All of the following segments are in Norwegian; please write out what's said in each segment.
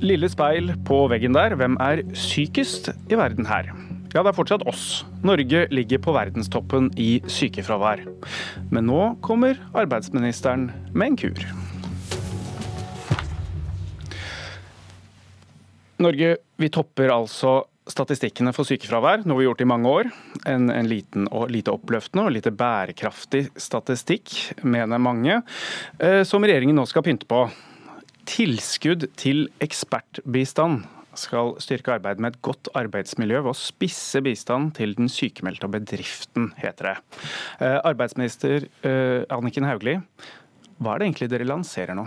Lille speil på veggen der, hvem er sykest i verden her? Ja, det er fortsatt oss. Norge ligger på verdenstoppen i sykefravær. Men nå kommer arbeidsministeren med en kur. Norge, vi topper altså statistikkene for sykefravær, noe vi har gjort i mange år. En, en, liten og lite oppløftende og lite bærekraftig statistikk, mener mange, eh, som regjeringen nå skal pynte på. Tilskudd til ekspertbistand skal styrke arbeidet med et godt arbeidsmiljø ved å spisse bistand til den sykemeldte og bedriften, heter det. Eh, arbeidsminister eh, Anniken Hauglie, hva er det egentlig dere lanserer nå?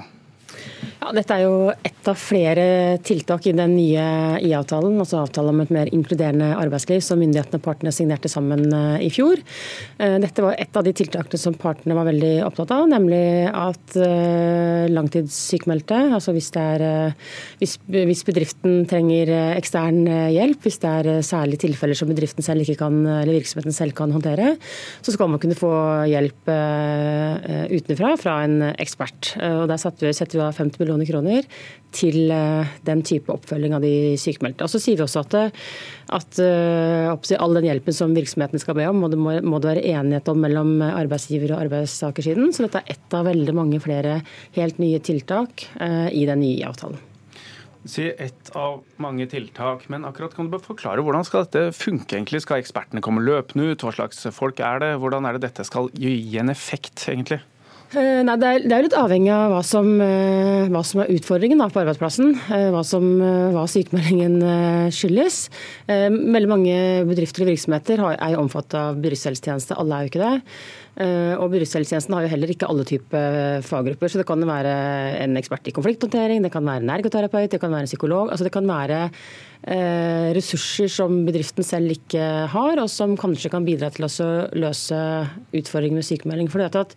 Ja, dette er jo ett av flere tiltak i den nye IA-avtalen, altså avtalen om et mer inkluderende arbeidsliv som myndighetene og partene signerte sammen eh, i fjor. Eh, dette var et av de tiltakene som partene var veldig opptatt av, nemlig at eh, langtidssykmeldte, altså hvis, er, hvis, hvis bedriften trenger ekstern hjelp, hvis det er særlige tilfeller som bedriften selv ikke kan, eller virksomheten selv kan håndtere, så skal man kunne få hjelp utenfra fra en ekspert. Og Der setter vi av 50 millioner kroner til eh, den type oppfølging av de sykemeldte. Og så sier vi også at, eh, at uh, all den hjelpen som virksomhetene skal be om, må det, må det være enighet om mellom arbeidsgiver- og arbeidstakersiden. Så dette er ett av veldig mange flere helt nye tiltak i den nye avtalen. Si ett av mange tiltak, men akkurat kan du bare forklare hvordan skal dette funke egentlig? Skal ekspertene komme løpende ut? Hva slags folk er det? Hvordan er det dette skal gi en effekt, egentlig? Eh, nei, det, er, det litt avhengig av hva som, eh, hva som er utfordringen da, på arbeidsplassen. Eh, hva, som, hva sykemeldingen skyldes. Veldig mange bedrifter og virksomheter er jo omfattet av bedriftshelsetjeneste. Alle er jo ikke det. Og Bedriftshelsetjenesten har jo heller ikke alle typer faggrupper. så Det kan være en ekspert i konflikthåndtering, det kan være en ergoterapeut, det kan være en psykolog. altså Det kan være ressurser som bedriften selv ikke har, og som kanskje kan bidra til å løse utfordringer med sykemelding. For det at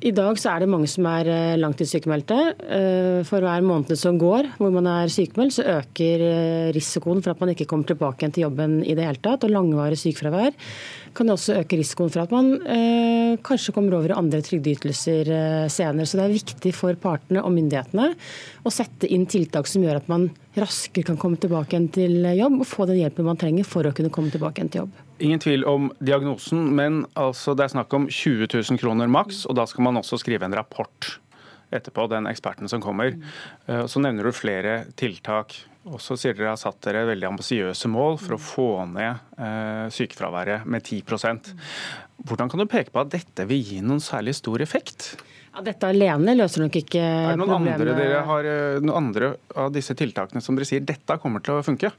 i dag så er det mange som er eh, langtidssykemeldte. Eh, for hver måned som går hvor man er sykemeldt, så øker eh, risikoen for at man ikke kommer tilbake igjen til jobben i det hele tatt. Og langvarig sykefravær kan også øke risikoen for at man kanskje kommer over i andre trygdeytelser senere. Så det er viktig for partene og myndighetene å sette inn tiltak som gjør at man raskere kan komme tilbake igjen til jobb og få den hjelpen man trenger for å kunne komme tilbake igjen til jobb. Ingen tvil om diagnosen, men altså det er snakk om 20 000 kroner maks, og da skal man også skrive en rapport etterpå, den eksperten som kommer. Eh, så nevner du flere tiltak. Og så sier dere har satt dere veldig ambisiøse mål for å få ned eh, sykefraværet med 10% Hvordan kan du peke på at dette vil gi noen særlig stor effekt? Ja, dette alene løser nok ikke problemet. Er det noen andre, dere har, eh, noen andre av disse tiltakene som dere sier dette kommer til å funke?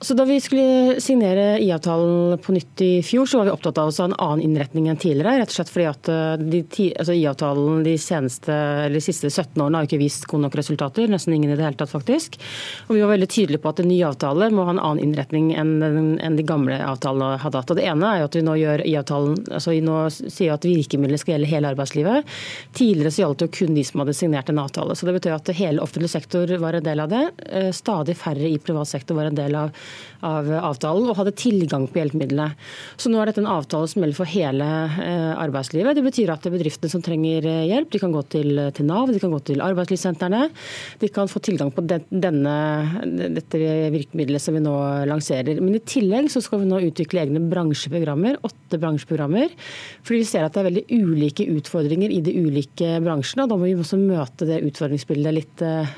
Så Da vi skulle signere IA-avtalen på nytt i fjor, så var vi opptatt av å ha en annen innretning enn tidligere. rett og slett fordi at eh, de, altså IA-avtalen de, de, siste 17 årene har ikke vist gode nok resultater. Nesten ingen i det hele tatt, faktisk. Og Vi var veldig tydelige på at en ny avtale må ha en annen innretning enn, enn de gamle avtalene hadde hatt. Og Det ene er jo at vi nå gjør IA-avtalen altså vi nå sier at virkemidlene skal gjelde hele arbeidslivet. Tidligere så gjaldt det kun de som hadde signert en avtale. Så Det betyr at hele offentlig sektor var en del av det. Eh, stadig færre i privat sektor var en del av av avtalen og hadde tilgang på hjelpemidlene. Så nå er dette en avtale som gjelder for hele eh, arbeidslivet. Det betyr at det er bedriftene som trenger eh, hjelp, de kan gå til, til Nav, de kan gå til arbeidslivssentrene. De kan få tilgang på denne, dette virkemidlet som vi nå lanserer. Men i tillegg så skal vi nå utvikle egne bransjeprogrammer, åtte bransjeprogrammer. Fordi vi ser at det er veldig ulike utfordringer i de ulike bransjene. og Da må vi også møte det utfordringsbildet litt uh,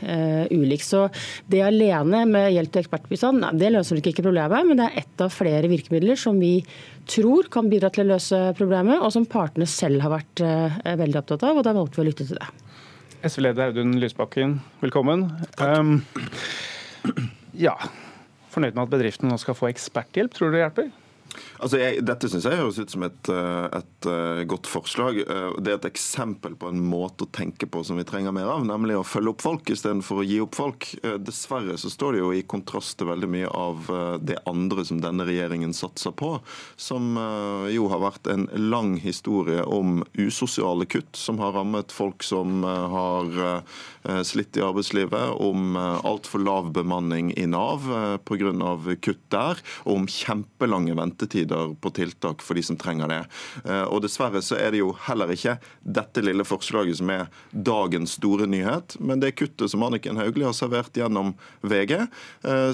ulikt. Så det alene med hjelp til ekspertbistand, det løser ikke problemet, men det er ett av flere virkemidler som vi tror kan bidra til å løse problemet, og som partene selv har vært uh, veldig opptatt av, og da valgte vi å lytte til det. SV-leder Audun Lysbakken, velkommen. Um, ja, fornøyd med at bedriften nå skal få eksperthjelp, tror du det hjelper? Altså, jeg, dette syns jeg høres ut som et, eh, et, eh, godt forslag. Eh, det er et eksempel på en måte å tenke på som vi trenger mer av, nemlig å følge opp folk istedenfor å gi opp folk. Dessverre så står det jo i kontrast til veldig mye av det andre som denne regjeringen satser på, som jo har vært en lang historie om usosiale kutt som har rammet folk som har slitt i arbeidslivet, om altfor lav bemanning i Nav pga. kutt der, og om kjempelange ventetider ventetider på tiltak for de som trenger det. Og Dessverre så er det jo heller ikke dette lille forslaget som er dagens store nyhet, men det kuttet som Anniken Hauglie har servert gjennom VG,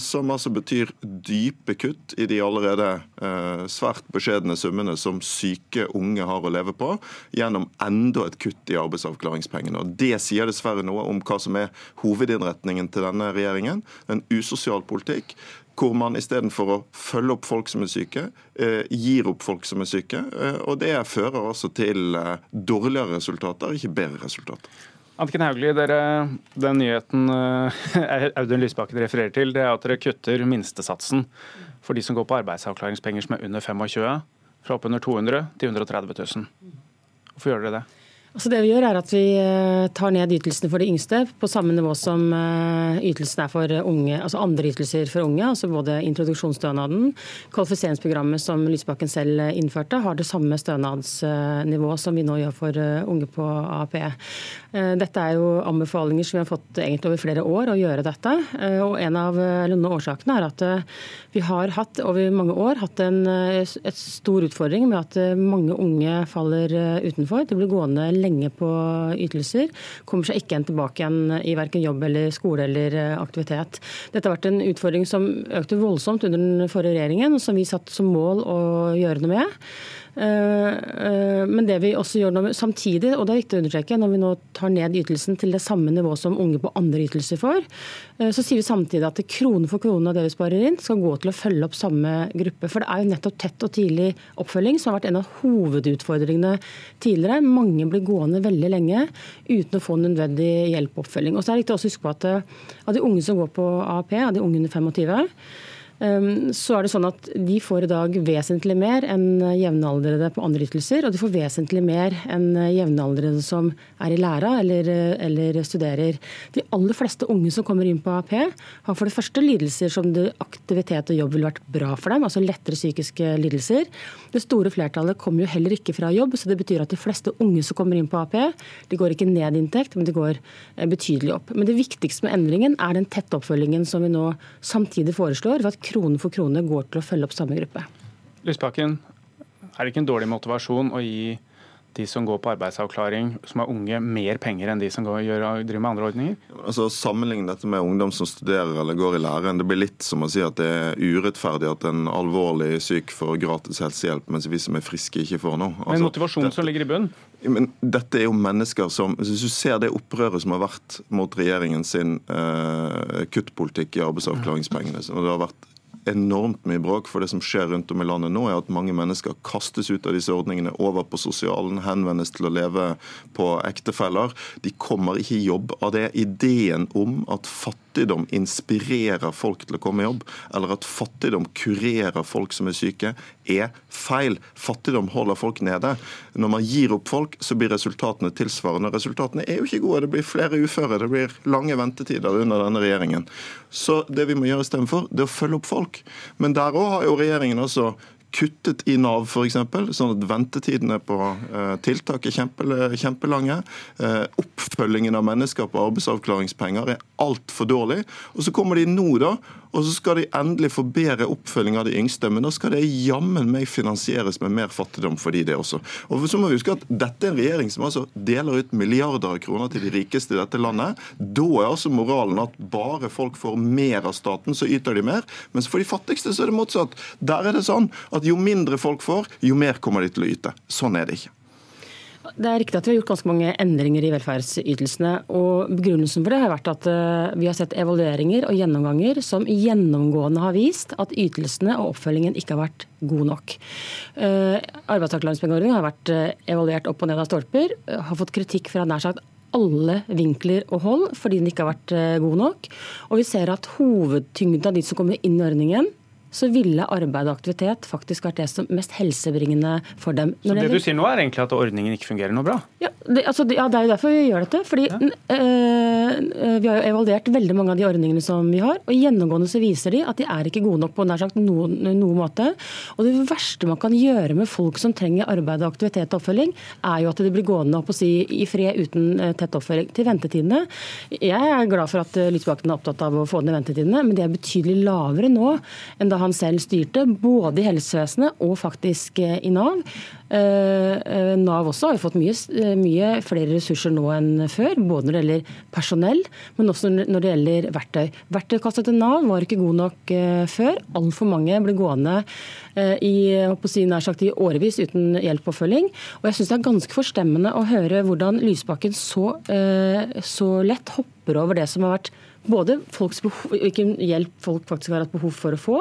som altså betyr dype kutt i de allerede svært beskjedne summene som syke unge har å leve på, gjennom enda et kutt i arbeidsavklaringspengene. Og Det sier dessverre noe om hva som er hovedinnretningen til denne regjeringen. En usosial politikk hvor man istedenfor å følge opp folk som er syke, eh, gir opp folk som er syke. Eh, og Det fører altså til eh, dårligere resultater, ikke bedre resultater. Anniken Hauglie, den nyheten Audun Lysbakken refererer til, det er at dere kutter minstesatsen for de som går på arbeidsavklaringspenger som er under 25, fra oppunder 200 til 130 000. Hvorfor gjør dere det? Altså det vi gjør er at vi eh, tar ned ytelsene for de yngste på samme nivå som eh, ytelsene er for unge, altså andre ytelser for unge. altså Både introduksjonsstønaden, kvalifiseringsprogrammet som Lysbakken selv innførte, har det samme stønadsnivå som vi nå gjør for eh, unge på AAP. Dette er jo anbefalinger som vi har fått egentlig over flere år å gjøre dette. Og En av noen årsakene er at vi har hatt over mange år hatt en et stor utfordring med at mange unge faller utenfor. Det blir gående lenge på ytelser. Kommer seg ikke igjen tilbake igjen i verken jobb eller skole eller eh, aktivitet. Dette har vært en utfordring som økte voldsomt under den forrige regjeringen, som vi satte som mål å gjøre noe med. Eh, eh, men det vi også gjør samtidig, og det er viktig å understreke, når vi nå tar ned ytelsen til det samme nivå som unge på andre ytelser får, eh, så sier vi samtidig at krone for krone av det vi sparer inn, skal gå til å følge opp samme gruppe. For det er jo nettopp tett og tidlig oppfølging som har vært en av hovedutfordringene tidligere. Mange blir gående veldig lenge uten å få nødvendig hjelp og oppfølging. Og så er det viktig å huske på at av de unge som går på AAP, av de unge under 25, Ehm, så er det sånn at de får i dag vesentlig mer enn jevnaldrende på andre ytelser. Og de får vesentlig mer enn jevnaldrende som er i læra eller, eller, studerer. De aller fleste unge som kommer inn på AP, har for det første lidelser som aktivitet og jobb ville vært bra for dem, altså lettere psykiske lidelser. Det store flertallet kommer jo heller ikke fra jobb, så det betyr at de fleste unge som kommer inn på AP, de går ikke ned i inntekt, men de går eh, betydelig opp. Men det viktigste med endringen er den tette oppfølgingen som vi nå samtidig foreslår. ved at krone for krone går til å følge opp samme gruppe. Lysbakken, er det ikke en dårlig motivasjon å gi de som går på arbeidsavklaring, som er unge, mer penger enn de som går, gjør, driver med andre ordninger? Altså, Sammenligne dette med ungdom som studerer eller går i læren, det blir litt som å si at det er urettferdig at en alvorlig syk får gratis helsehjelp, mens vi som er friske, ikke får noe. Altså, Men motivasjonen som ligger i bunnen? Men dette er jo mennesker som Hvis du ser det opprøret som har vært mot regjeringen sin eh, kuttpolitikk i arbeidsavklaringspengene, og det har vært enormt mye bråk. For det som skjer rundt om i landet nå, er at mange mennesker kastes ut av disse ordningene, over på sosialen, henvendes til å leve på ektefeller. De kommer ikke i jobb av det. Ideen om at fattigdom inspirerer folk til å komme i jobb, eller at fattigdom kurerer folk som er syke, er feil. Fattigdom holder folk nede. Når man gir opp folk, så blir resultatene tilsvarende. Resultatene er jo ikke gode. Det blir flere uføre, det blir lange ventetider under denne regjeringen. Så det vi må gjøre istedenfor, det er å følge opp folk. Men der òg har jo regjeringen også kuttet i Nav f.eks., sånn at ventetidene på eh, tiltak er kjempe, kjempelange. Eh, oppfølgingen av mennesker på arbeidsavklaringspenger er altfor dårlig. Og så kommer de nå da og så skal de endelig få bedre oppfølging av de yngste. Men da skal det jammen meg finansieres med mer fattigdom for de det også. Og så må vi huske at Dette er en regjering som altså deler ut milliarder av kroner til de rikeste i dette landet. Da er altså moralen at bare folk får mer av staten, så yter de mer. Mens for de fattigste så er det motsatt. Der er det sånn at jo mindre folk får, jo mer kommer de til å yte. Sånn er det ikke. Det er riktig at vi har gjort ganske mange endringer i velferdsytelsene. og Begrunnelsen for det har vært at eh, vi har sett evalueringer og gjennomganger som gjennomgående har vist at ytelsene og oppfølgingen ikke har vært god nok. Eh, arbeidsavklaringspengeordningen har vært eh, evaluert opp og ned av stolper. Har fått kritikk fra nær sagt alle vinkler og hold fordi den ikke har vært god nok. Og vi ser at hovedtyngden av de som kommer inn i ordningen, så ville arbeid og aktivitet faktisk vært det som mest helsebringende for dem. så det, det du sier nå er egentlig at ordningen ikke fungerer noe bra? Ja, det, altså, ja, det er jo derfor vi gjør dette. fordi ja. øh, Vi har jo evaluert veldig mange av de ordningene som vi har, og gjennomgående så viser de at de er ikke gode nok på nær sagt noen, noen måte. Og det verste man kan gjøre med folk som trenger arbeid og aktivitet og oppfølging, er jo at de blir gående opp og si i fred uten eh, tett oppfølging. Til ventetidene. Jeg er glad for at Lysbakken er opptatt av å få ned ventetidene, men de er betydelig lavere nå enn det han selv styrte, både i helsevesenet og faktisk i Nav. Nav også har jo fått mye, mye, flere ressurser nå enn før, både når det gjelder personell, men også når det gjelder verktøy. Verktøykassa til Nav var ikke god nok før. Altfor mange ble gående i, si, nær sagt, i årevis uten hjelp og oppfølging. Og jeg syns det er ganske forstemmende å høre hvordan Lysbakken så, så lett hopper over det som har vært både behov, hvilken hjelp folk faktisk har hatt behov for å få,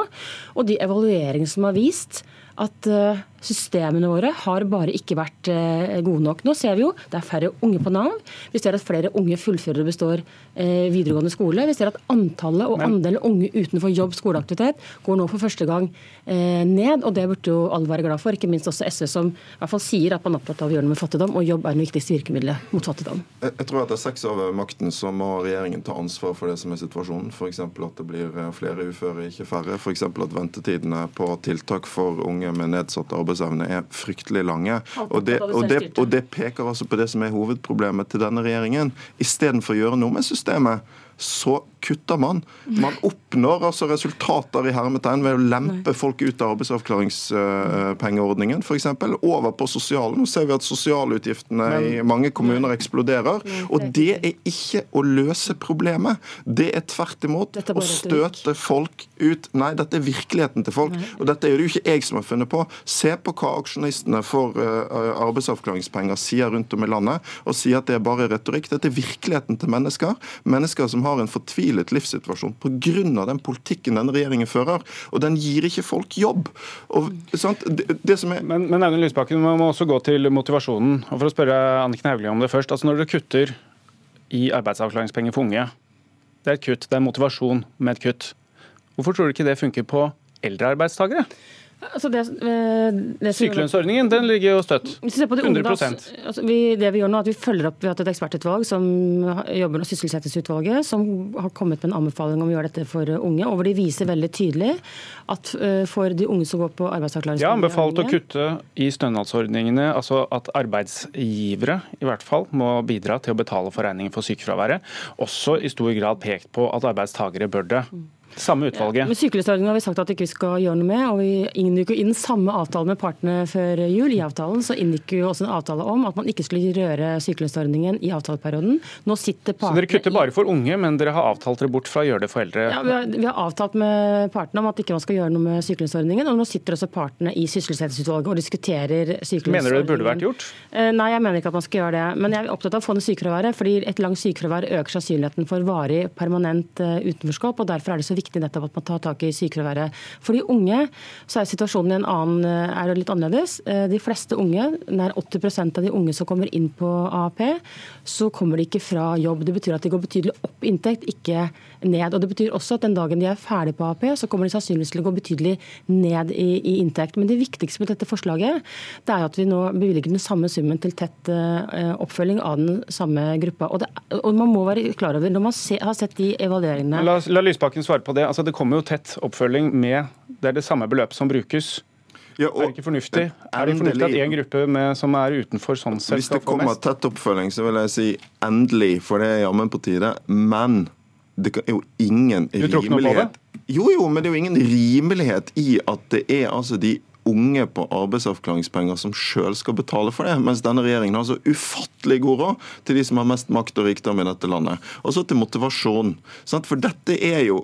og de evalueringene som har vist at eh, systemene våre har bare ikke vært eh, gode nok. Nå ser vi jo det er færre unge på Nav. Vi ser at flere unge fullfører og består eh, videregående skole. Vi ser at antallet og andelen unge utenfor jobb, skoleaktivitet går nå for første gang ned. og Det burde jo alle være glad for, ikke minst også SV, som i hvert fall sier at man er opptatt av å gjøre noe med fattigdom, og jobb er det viktigste virkemidlet mot fattigdom. Jeg tror at det er seks år ved makten så må regjeringen ta ansvar for det som er situasjonen. F.eks. at det blir flere uføre, ikke færre. F.eks. at ventetidene på tiltak for unge med nedsatt arbeidsevne er fryktelig lange. Og det, og, det, og det, peker altså på det som er hovedproblemet til denne regjeringen. Istedenfor å gjøre noe med systemet, så kutter man. Man oppnår altså resultater i hermetegn ved å lempe folk ut av arbeidsavklaringspengeordningen f.eks. Over på sosiale. Nå ser vi at sosialutgiftene i mange kommuner eksploderer. Og det er ikke å løse problemet. Det er tvert imot å støte folk ut. Nei, dette er virkeligheten til folk. Og dette er det jo ikke jeg som har funnet på. Se på hva aksjonistene for eh, arbeidsavklaringspenger sier rundt om i landet, og sier at det er bare retorikk. Dette er virkeligheten til mennesker. Mennesker som har en fortvilet livssituasjon pga. den politikken denne regjeringen fører. Og den gir ikke folk jobb. Og, det, det er... Men, men Audun Lysbakken, man må også gå til motivasjonen. Og For å spørre Anniken Hauglie om det først. altså Når dere kutter i arbeidsavklaringspenger for unge, det er et kutt, det er motivasjon med et kutt. Hvorfor tror du ikke det funker på eldre arbeidstakere? Altså det, eh, det Sykelønnsordningen den ligger jo støtt. 100 altså vi, Det vi gjør nå er at vi følger opp, vi har hatt et ekspertutvalg som jobber med sysselsettingsutvalget, som har kommet med en anbefaling om å gjøre dette for unge. og hvor De viser veldig tydelig at eh, for de unge som går på arbeidsavklaringspenger Jeg har anbefalt å kutte i stønadsordningene, altså at arbeidsgivere i hvert fall må bidra til å betale for regningen for sykefraværet. Også i stor grad pekt på at arbeidstakere bør det. Samme utvalget. Men Sykelønnsordningen har vi sagt at vi ikke skal gjøre noe med. og Vi inngikk inn samme avtale med partene før jul. I avtalen så inngikk jo også en avtale om at man ikke skulle røre sykelønnsordningen i avtaleperioden. Nå sitter partene... Så dere kutter bare for unge, men dere har avtalt dere bort fra å gjøre det for eldre? Ja, vi har, vi har avtalt med partene om at ikke man skal gjøre noe med sykelønnsordningen. Og nå sitter også partene i sysselsettingsutvalget og diskuterer sykelønnsordningen. Mener du det burde vært gjort? Eh, nei, jeg mener ikke at man skal gjøre det. Men jeg er opptatt av å få ned sykefraværet, fordi et langt sykefravær øker sannsynligheten for varig, permanent eh, utenforskap. og Derfor er det så viktig nettopp at man tar tak i sykefraværet. For de unge så er situasjonen en annen, eh, er litt annerledes. Eh, de fleste unge, nær 80% av de unge som kommer inn på AAP, så kommer de ikke fra jobb. Det betyr at de går betydelig opp i inntekt, ikke ned. Og Det betyr også at den dagen de er ferdig på AAP, så kommer de sannsynligvis til å gå betydelig ned i, i inntekt. Men det viktigste med dette forslaget det er at vi nå bevilger den samme summen til tett uh, oppfølging av den samme gruppa. Og, det, og, Man må være klar over, når man se, har sett de evalueringene La, la Lysbakken svare på det. Altså, det kommer jo tett oppfølging med det er det samme beløpet som brukes. Ja, er det ikke fornuftig? Er det fornuftig at en gruppe med, som er utenfor sånn sett Hvis det kommer tett oppfølging, så vil jeg si endelig, for det er jammen på tide. Men det er jo ingen rimelighet Jo, jo, men det er jo ingen rimelighet i at det er altså de unge på arbeidsavklaringspenger som sjøl skal betale for det, mens denne regjeringen har så ufattelig god råd til de som har mest makt og rikdom i dette landet. Og så til motivasjon. For dette er jo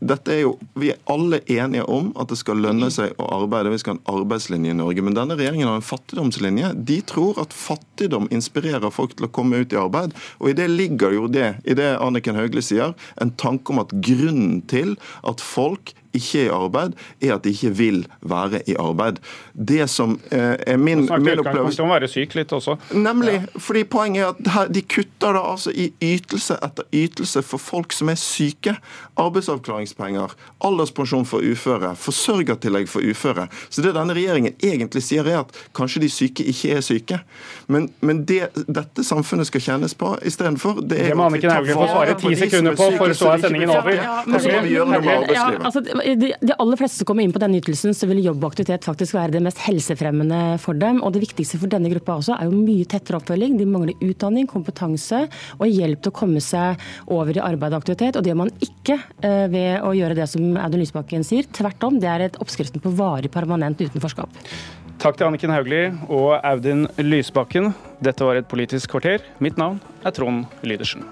dette er jo, Vi er alle enige om at det skal lønne seg å arbeide. Vi skal ha en arbeidslinje i Norge. Men denne regjeringen har en fattigdomslinje. De tror at fattigdom inspirerer folk til å komme ut i arbeid. Og i det ligger jo det, i det Anniken Hauglie sier, en tanke om at grunnen til at folk ikke er i arbeid, er at de ikke vil være i arbeid. Det som eh, er min, min opplevelse om å være syk litt også. Nemlig. Ja. fordi Poenget er at de kutter da altså i ytelse etter ytelse for folk som er syke. Arbeidsavklaringspenger, alderspensjon for uføre, forsørgertillegg for uføre. Så det denne regjeringen egentlig sier, er at kanskje de syke ikke er syke. Men, men det dette samfunnet skal kjennes på istedenfor, det er det må Anniken Hauglie få svare ti sekunder på, for så er sendingen over. Ja, men, ja, altså, de, de, aller fleste som kommer inn på denne ytelsen, så vil jobb og aktivitet faktisk være det mest helsefremmende for dem. Og det viktigste for denne gruppa også er jo mye tettere oppfølging. De mangler utdanning, kompetanse og hjelp til å komme seg over i arbeid og aktivitet. Og det gjør man ikke eh, ved å gjøre det som Audun Lysbakken sier. Tvert om, det er et oppskriften på varig permanent utenforskap. Takk til Anniken Hauglie og Audun Lysbakken. Dette var et Politisk kvarter. Mitt navn er Trond Lydersen.